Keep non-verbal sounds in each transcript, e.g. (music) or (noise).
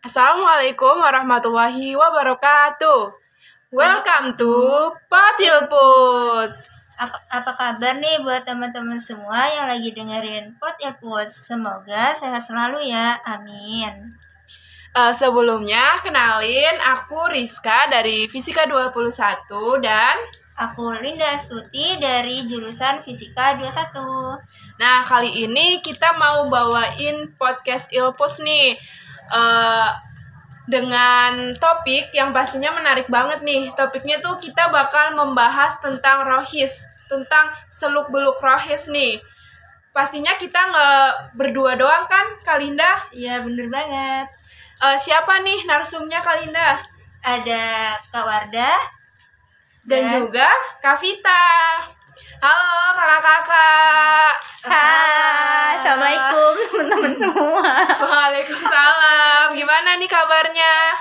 Assalamualaikum warahmatullahi wabarakatuh. Welcome to Potilpus. Apa, apa kabar nih buat teman-teman semua yang lagi dengerin Pot Ilpus? Semoga sehat selalu ya. Amin. Uh, sebelumnya kenalin aku Rizka dari Fisika 21 dan Aku Linda Astuti dari jurusan Fisika 21. Nah, kali ini kita mau bawain podcast Ilpus nih. Uh, dengan topik yang pastinya menarik banget nih. Topiknya tuh kita bakal membahas tentang rohis, tentang seluk-beluk rohis nih. Pastinya kita nggak berdua doang kan, Kalinda? Iya, bener banget. Uh, siapa nih narsumnya Kalinda? Ada Kak Warda, dan, dan juga Kak Vita. Halo kakak-kakak. Hai, assalamualaikum (laughs) teman-teman semua. Waalaikumsalam. Gimana nih kabarnya?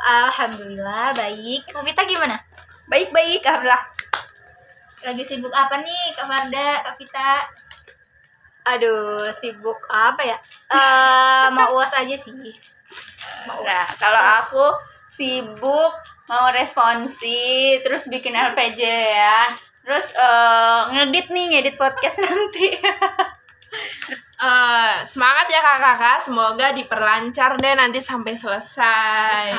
Alhamdulillah baik. Kak Vita gimana? Baik-baik, alhamdulillah. Lagi sibuk apa nih Kak Farda, Kak Vita? Aduh, sibuk apa ya? Uh, (laughs) mau uas aja sih. Mau uas. Nah, kalau aku sibuk mau responsi terus bikin LPJ ya terus uh, ngedit nih ngedit podcast (laughs) nanti. Uh, semangat ya kakak-kakak semoga diperlancar deh nanti sampai selesai.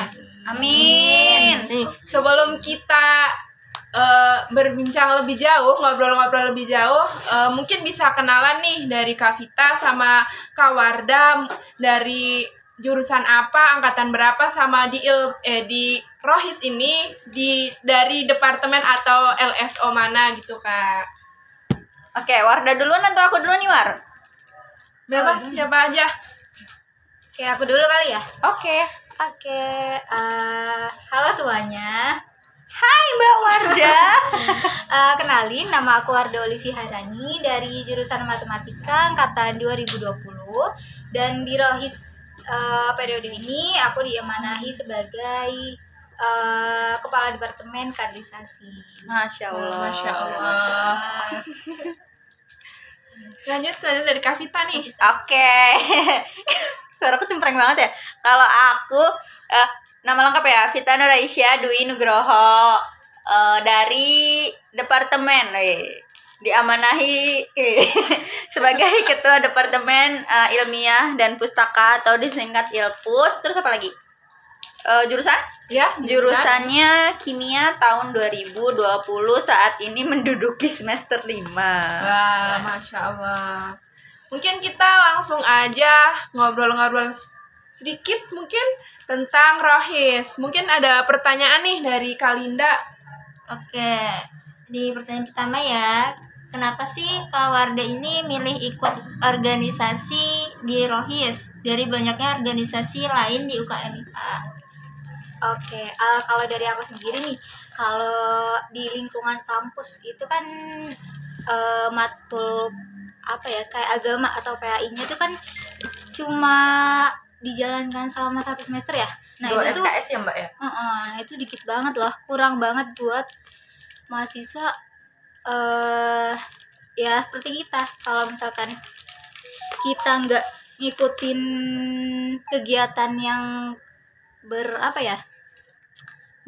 Amin. Nih sebelum kita uh, berbincang lebih jauh ngobrol-ngobrol lebih jauh uh, mungkin bisa kenalan nih dari Kak Vita sama Kak Warda dari jurusan apa, angkatan berapa sama di il, eh di Rohis ini di dari departemen atau LSO mana gitu, Kak. Oke, Warda duluan atau aku duluan nih, War? Bebas oh, siapa aja. Oke, aku dulu kali ya. Oke. Oke, uh, halo semuanya. Hai Mbak Warda. uh, (laughs) kenalin, nama aku Warda Olivi Harani dari jurusan Matematika angkatan 2020 dan di Rohis uh, periode ini aku diamanahi sebagai uh, kepala departemen kaderisasi. Masya Allah. Masya Allah. Lanjut, lanjut dari Kavita nih. Oke. Okay. (laughs) Suaraku cempreng banget ya. Kalau aku uh, nama lengkap ya Vita Nuraisya Dwi Nugroho uh, dari departemen. Eh diamanahi (laughs) sebagai ketua departemen uh, ilmiah dan pustaka atau disingkat Ilpus. Terus apa lagi? Uh, jurusan? Ya jurusan. jurusannya kimia tahun 2020 saat ini menduduki semester 5 wah masya allah. Mungkin kita langsung aja ngobrol-ngobrol sedikit mungkin tentang rohis. Mungkin ada pertanyaan nih dari Kalinda. Oke di pertanyaan pertama ya kenapa sih Kak Warda ini milih ikut organisasi di Rohis dari banyaknya organisasi lain di UKM IPA? Oke, uh, kalau dari aku sendiri nih, kalau di lingkungan kampus itu kan uh, matul apa ya kayak agama atau PAI-nya itu kan cuma dijalankan selama satu semester ya. Nah Dua itu SKS tuh, ya mbak ya. Uh -uh, nah itu dikit banget loh, kurang banget buat mahasiswa uh, ya seperti kita. Kalau misalkan kita nggak ngikutin kegiatan yang ber apa ya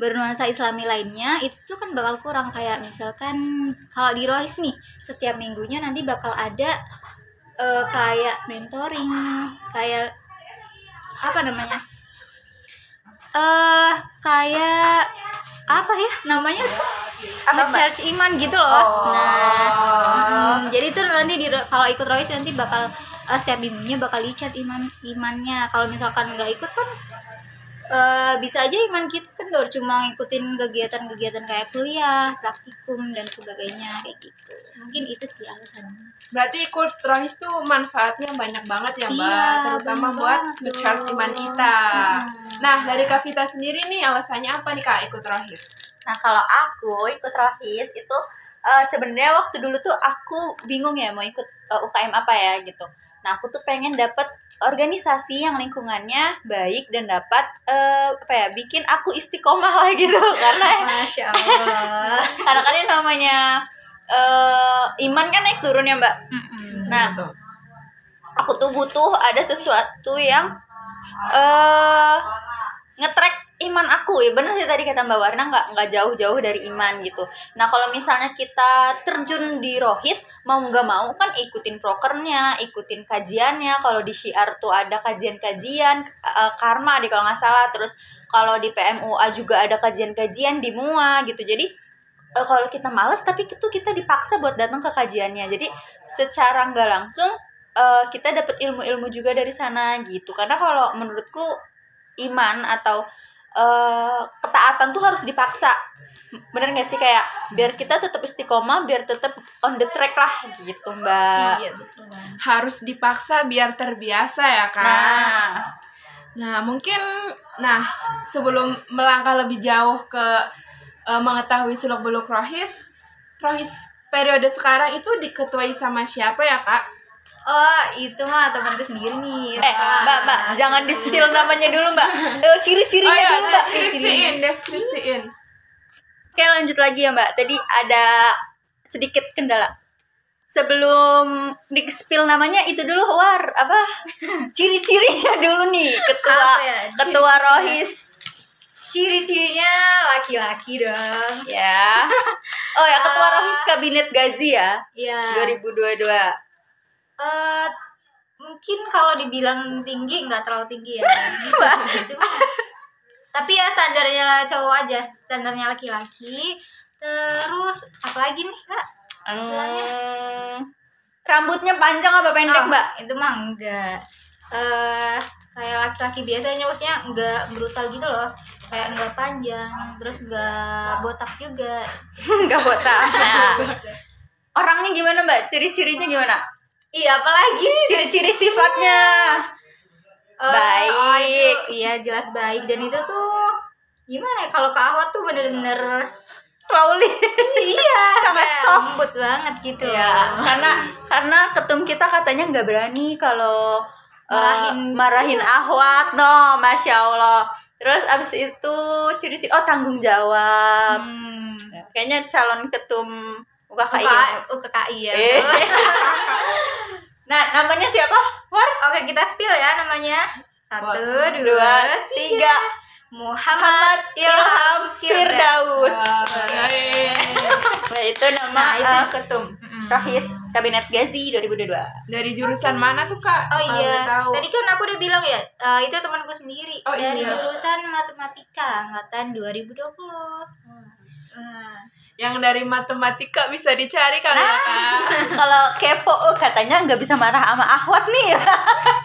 bernuansa islami lainnya itu kan bakal kurang. Kayak misalkan kalau di Rohis nih setiap minggunya nanti bakal ada uh, kayak mentoring kayak apa namanya eh uh, kayak apa ya namanya? tuh nge-charge iman gitu loh. Oh. Nah, hmm, jadi itu nanti di kalau ikut Royce nanti bakal uh, setiap minggunya bakal dicat iman imannya. Kalau misalkan nggak ikut kan uh, bisa aja iman kita kendor cuma ngikutin kegiatan-kegiatan kayak kuliah, praktikum dan sebagainya kayak gitu. Mungkin itu sih alasannya. Berarti ikut Rohis tuh manfaatnya banyak banget ya Mbak, iya, terutama buat ngecharge iman kita. Hmm. Nah, dari Kak Vita sendiri nih alasannya apa nih Kak ikut Rohis? Nah kalau aku ikut rohis itu uh, sebenarnya waktu dulu tuh aku bingung ya mau ikut uh, eh, UKM apa ya gitu. Nah aku tuh pengen dapat organisasi yang lingkungannya baik dan dapat uh, apa ya bikin aku istiqomah lah gitu (laughs) karena (laughs) Masya Allah. (laughs) karena kan ini namanya uh, iman kan naik turun ya mbak. Mm -hmm. Nah aku tuh butuh ada sesuatu yang eh ngetrack iman aku ya bener sih tadi kata Mbak Warna nggak nggak jauh-jauh dari iman gitu. Nah kalau misalnya kita terjun di rohis mau nggak mau kan ikutin prokernya, ikutin kajiannya. Kalau di syiar tuh ada kajian-kajian eh, karma di kalau nggak salah. Terus kalau di PMUA juga ada kajian-kajian di MUA gitu. Jadi eh, kalau kita males tapi itu kita dipaksa buat datang ke kajiannya. Jadi secara nggak langsung eh, kita dapat ilmu-ilmu juga dari sana gitu. Karena kalau menurutku iman atau eh, ketaatan tuh harus dipaksa. Bener gak sih? Kayak biar kita tetap istiqomah biar tetap on the track lah gitu mbak. Iya betul harus dipaksa biar terbiasa ya kak. Nah. Nah, mungkin nah sebelum melangkah lebih jauh ke eh, mengetahui seluk-beluk Rohis, Rohis periode sekarang itu diketuai sama siapa ya, Kak? Oh itu mah temanku sendiri nih eh mbak mbak jangan di spill namanya dulu mbak. Eh, ciri-cirinya Oh iya, dulu mbak. deskripsiin, deskripsiin. Oke lanjut lagi ya mbak. Tadi ada sedikit kendala. Sebelum di spill namanya itu dulu war. Apa? (laughs) Ciri-cirinya dulu nih ketua ya? ketua rohis. Ciri-cirinya laki-laki dong. Ya. (laughs) Oh ya ketua Ah. rohis kabinet gazi ya? Ya 2022 eh mungkin kalau dibilang tinggi nggak terlalu tinggi ya. (laughs) Cuma, tapi ya standarnya cowok aja standarnya laki-laki. Terus apa lagi nih kak? Hmm, rambutnya panjang apa pendek Oh, mbak? itu mah enggak. Eh kayak laki-laki biasanya maksudnya enggak brutal gitu loh. Kayak enggak panjang terus enggak botak juga. (laughs) Nggak botak. Nah (laughs) orangnya gimana mbak? Ciri-cirinya gimana iya apalagi ciri-ciri sifatnya Eh, (laughs) Baik. oh, itu iya jelas baik dan itu tuh gimana ya kalau ke awat tuh bener-bener slowly iya (laughs) Sangat soft. lembut banget gitu Ya, karena karena ketum kita katanya nggak berani kalau eh, Marahin- marahin ahwat, no, masya Allah. Terus abis itu ciri-ciri, oh tanggung jawab. hmm. Kayaknya calon ketum UKKI. UKKI, UKKI ya Eh. (laughs) nah, namanya siapa? War? oke kita spill ya namanya satu dua, Dua, tiga. Muhammad Muhammad Ilham Firdaus. Nah, itu nama Nah, itu- eh, ketum Rohis Kabinet Gazi 2022. Dari jurusan mana tuh, Kak? Oh iya, tahu. tadi kan aku udah bilang ya, eh, itu temanku sendiri Oh, dari iya. jurusan matematika angkatan 2020. Nah, yang dari matematika bisa dicari kali ya, Kak. (laughs) Kalau kepo oh, katanya nggak bisa marah sama ahwat nih.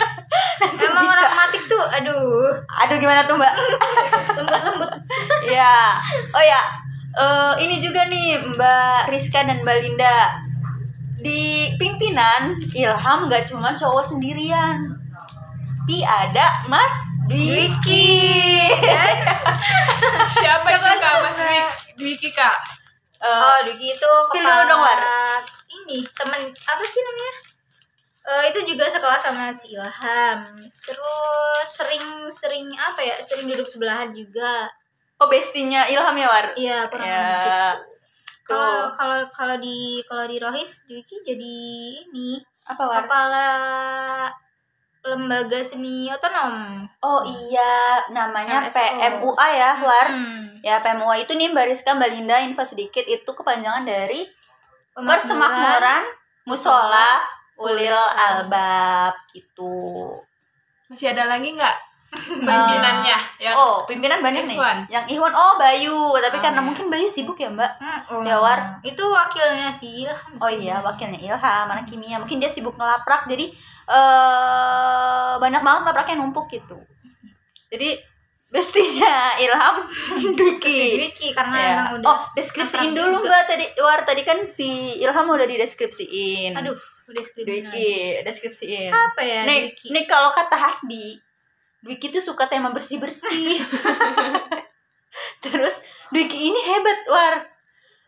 (laughs) Emang bisa. orang matik tuh, aduh, Aduh gimana tuh mbak? (laughs) lembut-lembut. ya, oh ya, eh, ini juga nih Mbak Rizka dan Mbak Linda di pimpinan Ilham nggak cuma cowok sendirian, tapi ada Mas Dwiki. Siapa Siapa sih, Kak? Mas Dwiki, Kak? Eh, Oh, Duki itu spill dulu dong, War. Ini temen apa sih namanya? Eh, itu juga sekelas sama si Ilham. Terus sering-sering apa ya? Sering duduk sebelahan juga. oh bestinya Ilham ya War? Iya, kurang lebih Ya, Kalau tuh kalau kalau di kalau di Rohis Dwiki jadi ini apa War? kepala lembaga seni otonom. Oh iya, namanya LSO. PMUA ya War. Hmm. Ya PMUA itu nih Mbak Rizka, Mbak Linda info sedikit itu kepanjangan dari. Persemakmuran Musola Ulil Albab gitu. Masih ada lagi nggak (laughs) pimpinannya? Ya. Oh, pimpinan banyak nih. Yang Ikhwan oh Bayu, tapi Oh, karena iya. mungkin Bayu sibuk ya, Mbak. Hmm. Ya, War. Itu wakilnya si Ilham. Oh iya, wakilnya Ilham, anak kimia. Mungkin dia sibuk ngelaprak jadi eh banyak banget lapraknya numpuk gitu. Jadi bestinya (laughs) Ilham Dwiki. Dwiki karena Ya. emang udah Oh, deskripsiin dulu. Mbak tadi. War tadi kan si Ilham udah dideskripsiin. Aduh, udah skripsi. Dwiki, deskripsiin. Apa ya nih, Dwiki? nih kalau kata Hasbi, Dwiki tuh suka tema bersih-bersih. (laughs) Terus Dwiki ini hebat, War.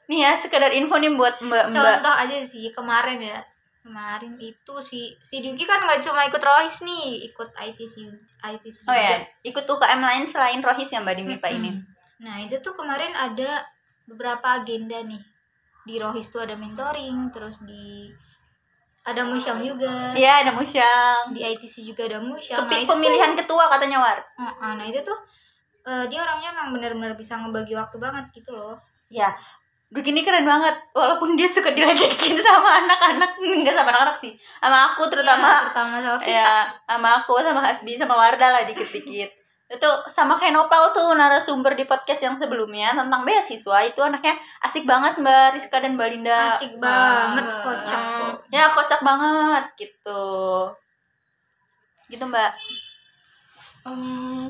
Nih ya, sekedar info nih buat Mbak Mbak. Contoh aja sih kemarin ya. Kemarin itu si si Dwiki kan nggak cuma ikut Rohis nih, ikut ITC ITC Oh ya, ikut UKM lain selain Rohis ya Mbak di MIPA ini. Nah, itu tuh kemarin ada beberapa agenda nih. Di Rohis tuh ada mentoring, terus di ada musyam juga Iya, ada musyang. di ITC juga ada musyam nah Kepi itu pemilihan ketua katanya War. tuh, Ah, ah, nah itu tuh eh, dia orangnya emang benar-benar bisa ngebagi waktu banget gitu loh Ya, begini keren banget. Walaupun dia suka diledekin (laughs) sama anak-anak, enggak sama anak-anak sih. Sama aku Ya, terutama. terutama sama Vita Ya, sama aku sama Hasbi sama Warda lah dikit-dikit. (laughs) Itu sama kayak Nopel tuh narasumber di podcast yang sebelumnya tentang beasiswa itu anaknya asik banget Mbak Rizka dan Mbak Linda. asik banget kocak Hmm, ya kocak banget gitu. Gitu Mbak. Em,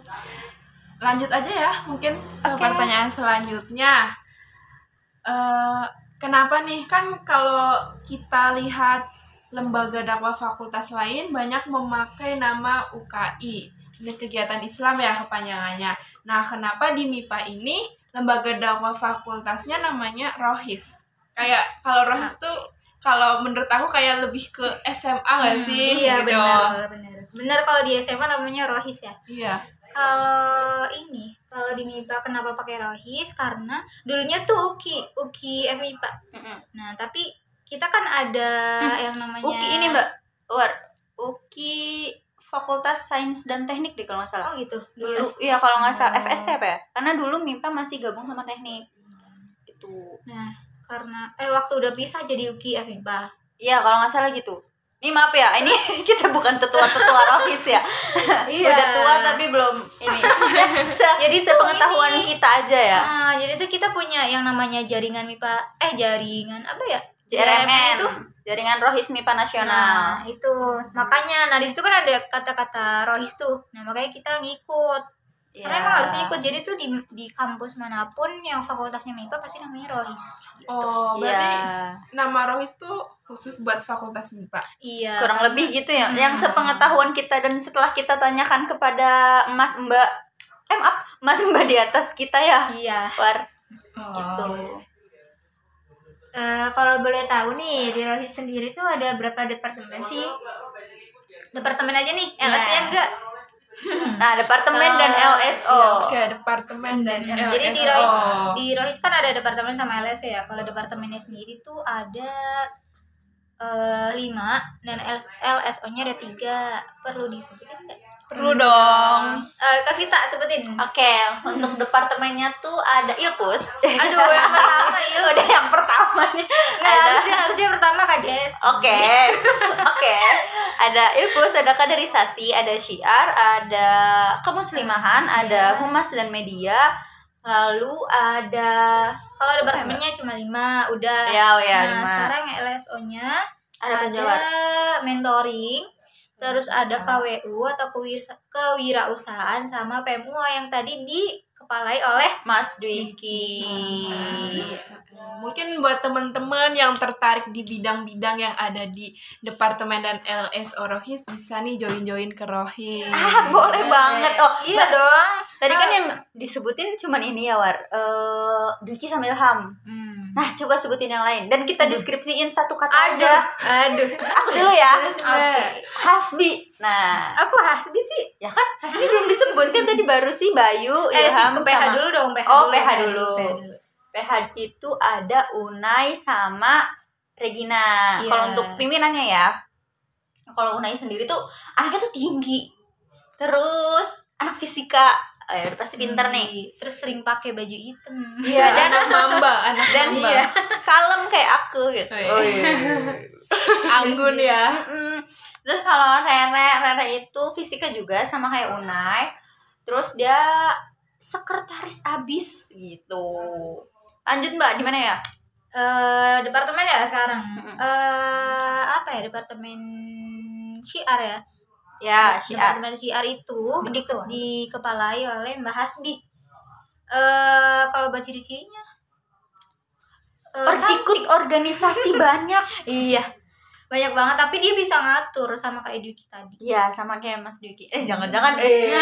lanjut aja ya mungkin ke pertanyaan selanjutnya Eh, kenapa nih? Kan kalau kita lihat lembaga dakwah fakultas lain banyak memakai nama UKI ini kegiatan Islam ya kepanjangannya. Nah kenapa di MIPA ini lembaga dakwah fakultasnya namanya Rohis? Kayak kalau Rohis tuh kalau menurut aku kayak lebih ke SMA nggak sih? iya Gitu. benar benar. Benar kalau di SMA namanya rohis ya. Iya kalau ini kalau di MIPA kenapa pakai rohis? Karena dulunya tuh uki uki MIPA Mm-mm. nah tapi kita kan ada yang namanya Uki ini Mbak. War. Uki Fakultas Sains dan Teknik deh kalau nggak salah. oh gitu. Dulu. Iya kalau nggak salah. FST apa ya? Karena dulu MIPA masih gabung sama teknik. Itu nah karena eh waktu udah pisah jadi uki MIPA iya kalau nggak salah gitu ini maaf ya ini (laughs) kita bukan tetua-tetua rohis ya. Iya. udah tua tapi belum ini. Ya, se (laughs) Jadi sepengetahuan ini- kita aja ya. Nah, jadi tuh kita punya yang namanya jaringan MIPA eh jaringan apa ya? JRMN itu. Jaringan rohis MIPA nasional. Nah, itu. Makanya nah di situ kan ada kata-kata rohis tuh. Nah, makanya kita ngikut. Karena Iya. emang harus ngikut. Jadi tuh di di kampus mana pun yang fakultasnya MIPA pasti namanya rohis. oh berarti Iya. nama Rohis tuh khusus buat fakultas MIPA Iya. kurang lebih gitu ya yang sepengetahuan kita dan setelah kita tanyakan kepada Mas Mbak eh maaf Mas Mbak di atas kita ya Iya. war Oh. gitu Eh, kalau boleh tahu nih di Rohis sendiri tuh ada berapa departemen sih? Departemen aja nih. Iya. LS-nya enggak. (laughs) nah departemen dan LSO Oke, departemen dan Jadi di LSO. rohis di rohis kan ada departemen sama LS ya. Kalau departemennya sendiri tuh ada eh, lima dan LSO-nya ada tiga. Perlu disebutin nggak? Perlu dong. Eh, Kak Vita sebutin. Oke, untuk departemennya tuh ada Ilpus. Aduh, yang pertama Il. (laughs) Udah yang pertama nih. Nggak, Ada harusnya harusnya pertama Kades. Oke. Oke. Ada Ilpus, ada kaderisasi, ada syiar, ada kemuslimahan, ada humas dan media. Lalu ada Kalau departemennya cuma lima, udah. Ya, oh ya, nah, lima. sekarang LSO-nya Ada ada mentoring, terus ada KWU atau kewira- kewirausahaan sama PMUA yang tadi dikepalai oleh Mas Dwiki. Mungkin buat teman-teman yang tertarik di bidang-bidang yang ada di departemen dan LSO Rohis bisa nih join-join ke Rohis. Ah, boleh banget. Oh, Iya dong. Tadi kan yang disebutin cuman ini ya, War. Eh, Dwiki sama Ilham. Hmm. Nah, coba sebutin yang lain dan kita deskripsiin satu kata Aduh, aja. aduh. Aku dulu ya. Oke. Hasbi. Nah, Aku Hasbi sih. ya kan Hasbi belum disebut kan tadi baru sih Bayu, Eh, Ilham ke PH sama dulu dong, PH Oh, dulu. PH dulu. PH dulu. PH itu ada Unai sama Regina. Iya. Kalau untuk pimpinannya ya. Kalau Unai sendiri tuh anaknya tuh tinggi. Terus anak fisika. Eh, udah pasti pinter nih. Terus sering pakai baju hitam. Iya, (laughs) dan anak mamba, anak dan mamba. iya, kalem kayak aku gitu. Oh, iya. (laughs) Anggun ya. Terus kalau Rere, Rere itu fisika juga sama kayak Unai. Terus dia sekretaris abis gitu. Lanjut Mbak, di mana ya? eh departemen ya sekarang. Eh apa ya departemen syiar ya? Ya, syiar. Departemen syiar itu di, dikepalai oleh Mbak Hasbi. Eh kalau baca ciri-cirinya eh, Ikut organisasi (laughs) banyak. Iya. Banyak banget tapi dia bisa ngatur sama kayak Dwiki tadi. Iya, sama kayak Mas Duki. Eh, jangan-jangan eh. (laughs)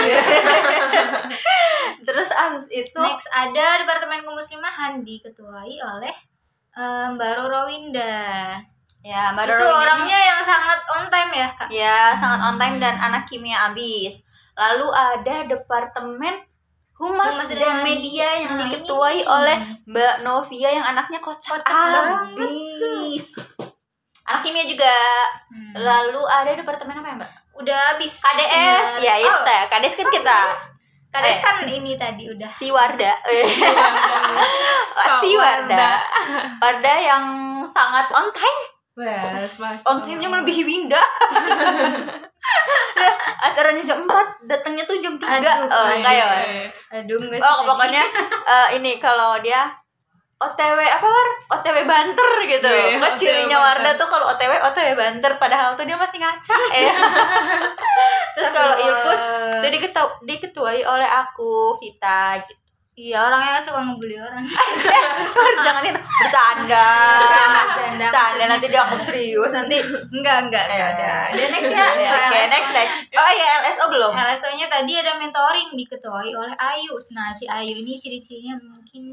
Terus abis itu Next ada Departemen Kemuslimahan diketuai oleh eh, Mbak Roro Winda. Ya Mbak itu Roro ini- orangnya yang sangat on time ya, Kak. Ya, sangat on time dan anak kimia abis. Lalu ada departemen humas, Humas dan media yang Nah, diketuai ini. oleh Mbak Novia yang anaknya kocak, Kocak abis. anak kimia juga Hmm. lalu ada departemen apa ya mbak Udah habis. KDS ya itu Oh, teh KDS kan kita KDS Eh. kan ini tadi udah. si Warda (laughs) si Warda. Warda yang sangat on time Wes, on time-nya melebihi Winda Nah, acaranya jam 4 datangnya tuh jam 3 Aduh, oh, enggak ya? Aduh enggak oh pokoknya (laughs) eh, ini kalau dia OTW apa war? OTW banter gitu. Iya, Kok cirinya banter. Warda tuh kalau OTW OTW banter padahal tuh dia masih ngaca ya. (laughs) Terus kalau itu diketu diketuai oleh aku Vita gitu. Iya orangnya suka ngebully orang. (laughs) Jangan itu bercanda. Bercanda. Bercanda nanti dianggap serius nanti. enggak enggak enggak Eh. ada. Dan next ya. Oke, ke LSO. next next. Oh iya LSO belum. LSO-nya tadi ada mentoring diketuai oleh Ayu. Nah, si Ayu ini ciri-cirinya mungkin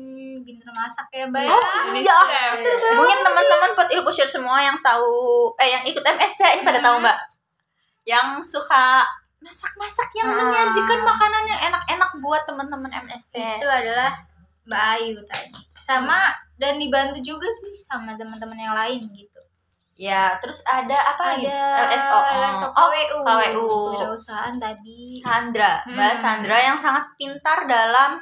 pinter masak ya, Mbak. ya. Ini Iya. Mungkin teman-teman pot ilpushare semua yang tahu eh yang ikut MSC ini pada tahu Mbak. Yang suka masak-masak yang Ah. menyajikan makanan yang enak-enak buat teman-teman MSC. Itu adalah Mbak Ayu tadi. Sama dan dibantu juga sih sama teman-teman yang lain gitu. Ya, terus ada apa lagi? Ada LSO. LSO Oh, KWU. KWU. Wirausahaan tadi. Sandra, Mbak Hmm. Sandra yang sangat pintar dalam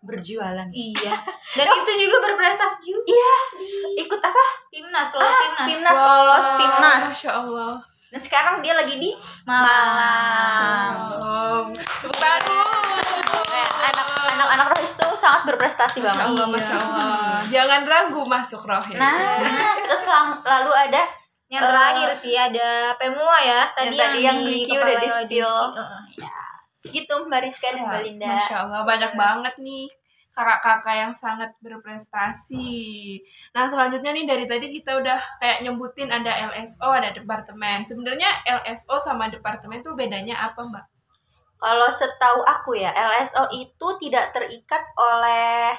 berjualan. Iya. (laughs) Dan itu juga berprestasi juga. Iya, ikut apa? Timnas, lolos Ah, timnas. timnas lolos timnas. Masya Allah. Dan sekarang dia lagi di Malang. Malang. Oh, tepuk tangan dulu. Eh, anak anak-anak rohis tuh sangat berprestasi Masya banget. Allah, Masya Allah. Jangan ragu masuk rohis. Nah, terus lang- lalu ada Yang terakhir sih ada Pemua ya. Tadi yang tadi yang di Wiki kepala udah oleh di-spill. Diki. Heeh. gitu Mbak Rizka dan Mbak Linda. Masya Allah, banyak banget nih kakak-kakak yang sangat berprestasi. Nah, selanjutnya nih dari tadi kita udah kayak nyebutin ada LSO, ada departemen. Sebenarnya LSO sama departemen tuh bedanya apa, Mbak? Kalau setahu aku ya, LSO itu tidak terikat oleh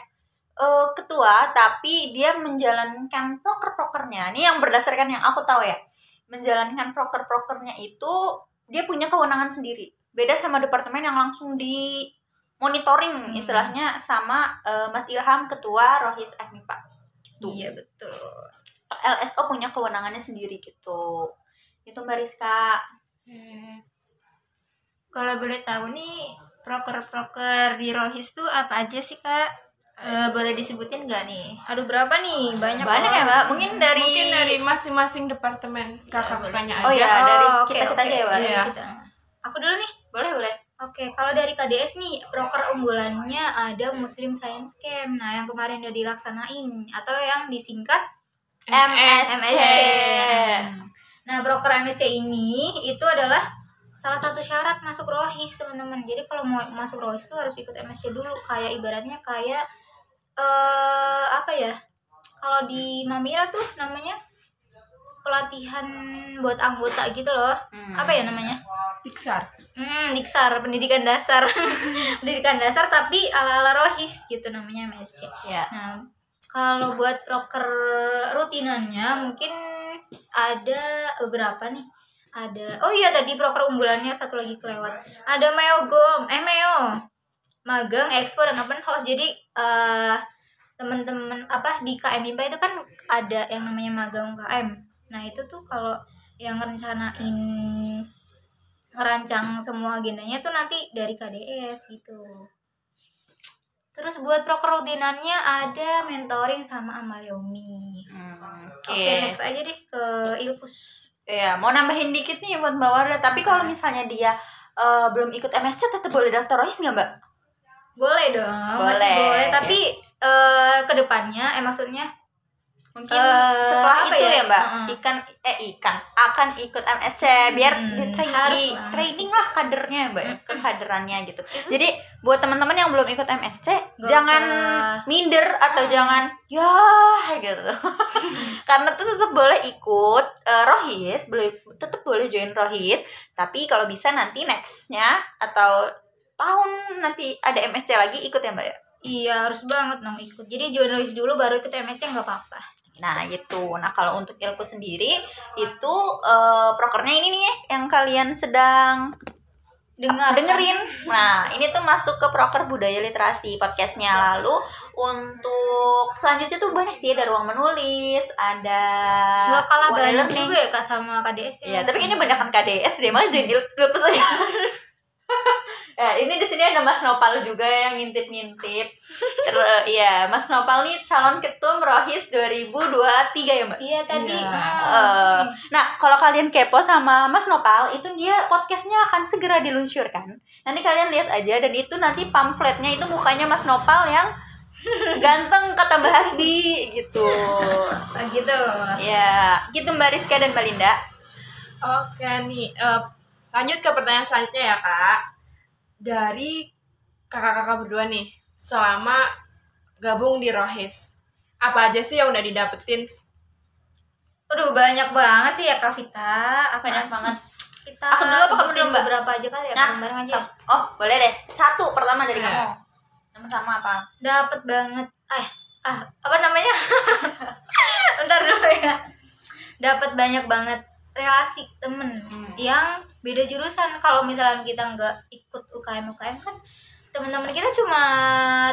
eh, ketua, tapi dia menjalankan proker-prokernya. Ini yang berdasarkan yang aku tahu ya. Menjalankan proker-prokernya itu dia punya kewenangan sendiri. Beda sama departemen yang langsung di monitoring istilahnya sama eh, Mas Ilham ketua Rohis FMIPA. Gitu. Iya betul. LSO punya kewenangannya sendiri gitu. Itu Mbak Rizka. Kalau boleh tahu nih proker-proker di Rohis tuh apa aja sih kak? Eh, boleh disebutin nggak nih? Aduh berapa nih? Banyak Banyak ya loh. Mbak? Mungkin dari Mungkin dari masing-masing departemen kakak-kakaknya aja. Oh ya, dari Oh, oke, kita-kita oke. aja ya, Mbak. Iya. Kita. Aku dulu nih. Boleh, boleh. Oke, kalau dari KDS nih, proker unggulannya ada Muslim Science Camp. Nah, yang kemarin udah dilaksanain atau yang disingkat MSC. Nah, broker MSC ini itu adalah salah satu syarat masuk rohis teman-teman. Jadi kalau mau masuk rohis itu harus ikut MSC dulu. Kayak ibaratnya kayak eh apa ya? Kalau di Mamira tuh namanya pelatihan buat anggota gitu loh. Hmm. Apa ya namanya? Tiksar. Hmm, Diksar, pendidikan dasar. (laughs) pendidikan dasar tapi ala-ala rohis gitu namanya MSC. Ya. Nah, kalau buat proker rutinannya mungkin ada beberapa nih. Ada Oh iya tadi proker unggulannya satu lagi kelewat. Ada Meogom, eh Meo. Magang, expo dan open house. Jadi eh teman-teman apa di KM IPA itu kan ada yang namanya magang KM. Nah, itu tuh kalau yang rencanain ngerancang semua agendanya tuh nanti dari KDS gitu. Terus buat proker rutinannya ada mentoring sama Amaliomi. Hmm, Oke. Oke, next aja deh ke Ilpus. Ya, mau nambahin dikit nih buat Mbak Warda. Tapi kalau misalnya dia eh, belum ikut MSC, tetap boleh daftar rohis nggak Mbak? Boleh dong, masih Boleh. boleh. Tapi eh ke depannya, eh maksudnya Mungkin Eh, setelah itu ya? ya, Mbak, Heeh. ikan eh ikan akan ikut MSC biar Hmm, di, tra- harus di training lah kadernya Mbak, kekaderannya gitu. Jadi buat teman-teman yang belum ikut MSC, jangan usah. minder atau jangan ya gitu. (laughs) Karena tuh tetap boleh ikut eh, rohis, boleh tetap boleh join rohis, tapi kalau bisa nanti nextnya atau tahun nanti ada MSC lagi ikut ya Mbak ya. iya harus banget dong ikut. Jadi join Rohis dulu baru ikut MSC nggak apa-apa. Nah gitu. Nah kalau untuk ilmu sendiri itu eh, prokernya ini nih yang kalian sedang Dengar. dengerin. Nah ini tuh masuk ke proker budaya literasi podcastnya lalu untuk selanjutnya tuh banyak sih ada ruang menulis ada nggak kalah banyak juga ya kak sama KDS Iya, tapi ini banyak kan KDS deh, malah jadi lepas (laughs) aja. Ya, ini di sini ada Mas Nopal juga yang ngintip-ngintip. Ter- Iya, Mas Nopal nih calon ketum Rohis 2023 ya, Mbak? iya tadi ah, Eh, nah, kalau kalian kepo sama Mas Nopal, itu dia podcastnya akan segera diluncurkan. Nanti kalian lihat aja, dan itu nanti pamfletnya itu mukanya Mas Nopal yang ganteng kata Mbak Hasbi gitu. ah, gitu Ya, gitu Mbak Rizka dan Mbak Linda. Oke nih, eh, lanjut ke pertanyaan selanjutnya ya kak. Dari kakak-kakak berdua nih, selama gabung di Rohis, apa aja sih yang udah didapetin? Aduh banyak banget sih ya Kak Vita Apa Banyak banget. Kita Aku dulu apa kamu dulu, Mbak? beberapa aja kali ya Nah, bareng aja Oh, boleh deh. Satu pertama dari Iya. kamu. Yang pertama apa? Dapat banget Eh, ah, apa namanya? (laughs) Bentar dulu ya Dapat banyak banget relasi temen Hmm. yang beda jurusan kalau misalnya kita nggak ikut UKM UKM kan teman-teman kita cuma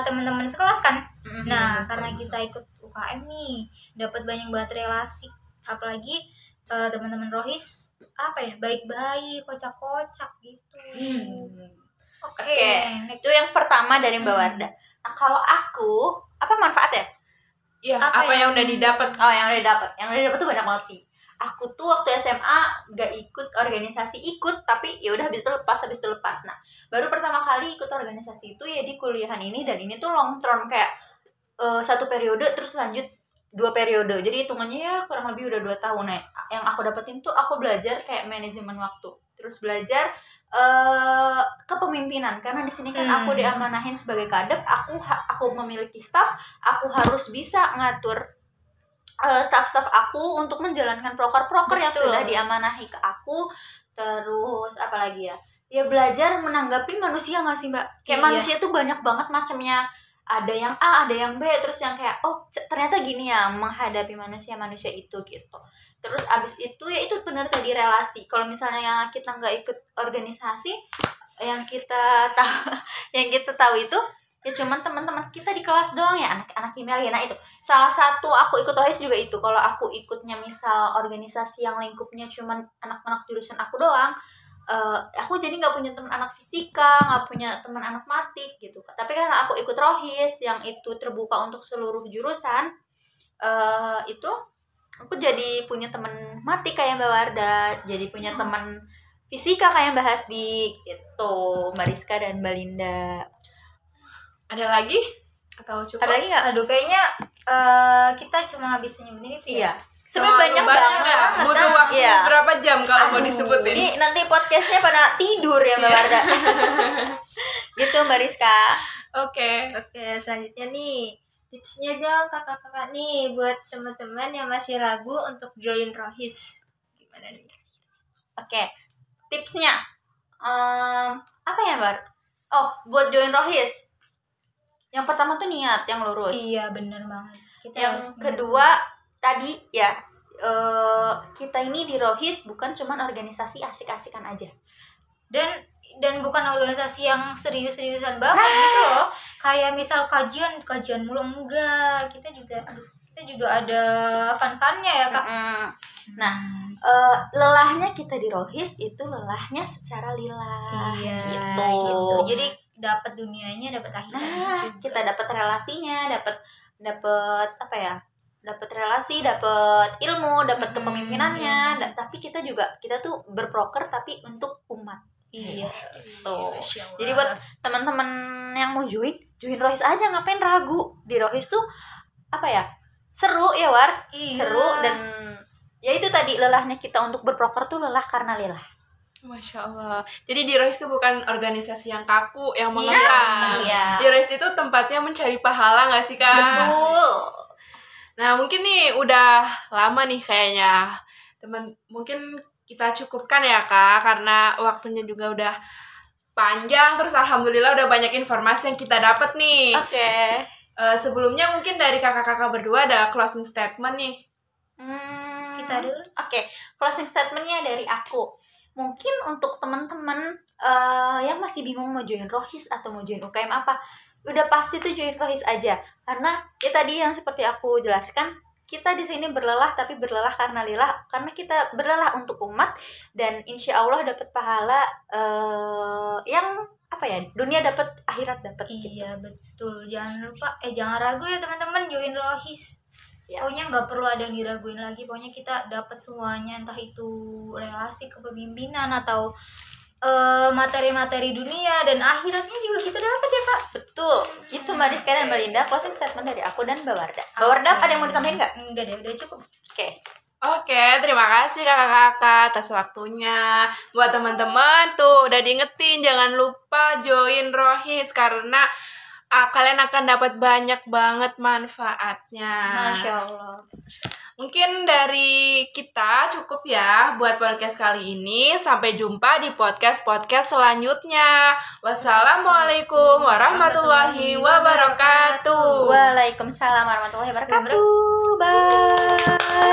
teman-teman sekelas kan Mm-hmm. Nah, karena kita ikut UKM nih, dapat banyak banget relasi. Apalagi eh, teman-teman Rohis apa ya, baik-baik, kocak-kocak gitu. Hmm. Oke, Oke, next. itu yang pertama dari Mbak Hmm. Warda. Nah, kalau aku, apa manfaatnya? Ya, Apa apa, yang yang- udah didapat? Oh, yang udah dapat. Yang udah dapat tuh banyak banget sih. Aku tuh waktu SMA gak ikut organisasi ikut, tapi ya udah habis itu lepas, habis itu lepas. Nah, baru pertama kali ikut organisasi itu ya di kuliahan ini dan ini tuh long term kayak eh, satu periode terus lanjut dua periode. Jadi hitungannya ya kurang lebih udah dua tahun. Nah, yang aku dapetin tuh aku belajar kayak manajemen waktu. Terus belajar eh kepemimpinan karena di sini kan Hmm. aku diamanahin sebagai kadep, aku aku memiliki staff, aku harus bisa ngatur eh, staff-staff aku untuk menjalankan proker-proker yang sudah diamanahi ke aku. Terus apa lagi ya? Ya belajar menanggapi manusia nggak sih mbak? Kayak Iya. manusia tuh banyak banget macamnya. Ada yang A, ada yang B, terus yang kayak oh ternyata gini ya menghadapi manusia-manusia itu gitu. Terus abis itu ya itu benar tadi relasi. Kalau misalnya kita nggak ikut organisasi, yang kita tahu, (laughs) yang kita tahu itu ya cuman teman-teman kita di kelas doang ya anak-anak kimia ya nah itu. Salah satu aku ikut OHIS juga itu. Kalau aku ikutnya misal organisasi yang lingkupnya cuman anak-anak jurusan aku doang eh, aku jadi nggak punya teman anak fisika nggak punya teman anak matik gitu. Tapi karena aku ikut rohis yang itu terbuka untuk seluruh jurusan eh, itu aku jadi punya teman matik kayak mbak Warda jadi punya teman fisika kayak mbak Hasbi gitu. Mbak Rizka dan mbak Linda Ada lagi? Atau cukup? ada lagi nggak Aduh, kayaknya eh, kita cuma bisa nyebutin itu iya ya. sebenarnya banyak banget ya. Butuh waktu Iya. berapa jam kalau mau Aduh. disebutin? Ini nanti podcastnya pada tidur ya Mbak Warda. (laughs) gitu Mbak Rizka. Oke. Oke, selanjutnya nih tipsnya dong kakak-kakak nih buat teman-teman yang masih ragu untuk join Rohis. Gimana nih? Oke, tipsnya Em, apa ya Mbak? Oh, buat join Rohis. Yang pertama tuh niat yang lurus. Iya, bener banget. Kita Yang harus kedua tadi ya eh, kita ini di Rohis bukan cuman organisasi asik-asikan aja. dan dan bukan organisasi yang serius-seriusan banget gitu loh kayak misal kajian kajian mulu enggak kita juga aduh kita juga ada fun-funnya ya kak Mm. Nah, eh, lelahnya kita di Rohis itu lelahnya secara lillah. iya gitu. gitu jadi dapat dunianya dapat akhirnya Nah, kita dapat relasinya, dapat dapat apa ya? Dapat relasi, dapat ilmu, dapat Hmm, kepemimpinannya, iya. da- tapi kita juga kita tuh berproker tapi untuk umat. iya Tuh. Jadi buat teman-teman yang mau join, join Rohis aja ngapain ragu? Di Rohis tuh apa ya? Seru ya, War. Iya. Seru dan ya itu tadi lelahnya kita untuk berproker tuh lelah karena lelah. Masya Allah. Jadi di Rohis itu bukan organisasi yang kaku, yang mengekang. Iya. Di Rohis itu tempatnya mencari pahala nggak sih kak? Betul. Nah mungkin nih udah lama nih kayaknya teman mungkin kita cukupkan ya kak karena waktunya juga udah panjang terus alhamdulillah udah banyak informasi yang kita dapat nih. Oke. Eh, sebelumnya mungkin dari kakak-kakak berdua ada closing statement nih. Hmm, Kita dulu. Oke, closing statementnya dari aku. Mungkin untuk teman-teman eh, yang masih bingung mau join Rohis atau mau join UKM apa, udah pasti tuh join rohis aja karena ya tadi yang seperti aku jelaskan kita di sini berlelah tapi berlelah karena lillah karena kita berlelah untuk umat dan insya Allah dapat pahala eh, yang apa ya dunia dapat akhirat dapat gitu. Iya betul. Jangan lupa eh jangan ragu ya teman-teman join Rohis. Ya. Pokoknya nggak perlu ada yang diraguin lagi. Pokoknya kita dapat semuanya entah itu relasi kepemimpinan atau eh, materi-materi dunia dan akhiratnya juga kita dapat ya kak. betul itu mbak Rizka dan mbak Linda closing statement dari aku dan mbak Warda mbak Warda ada yang mau ditambahin nggak Enggak deh, udah cukup. oke Oke, terima kasih kakak-kakak atas waktunya. Buat teman-teman tuh udah diingetin jangan lupa join Rohis karena ah, kalian akan dapat banyak banget manfaatnya. masya Allah Mungkin dari kita cukup ya buat podcast kali ini. Sampai jumpa di podcast-podcast selanjutnya. Wassalamualaikum warahmatullahi wabarakatuh. Waalaikumsalam warahmatullahi wabarakatuh bye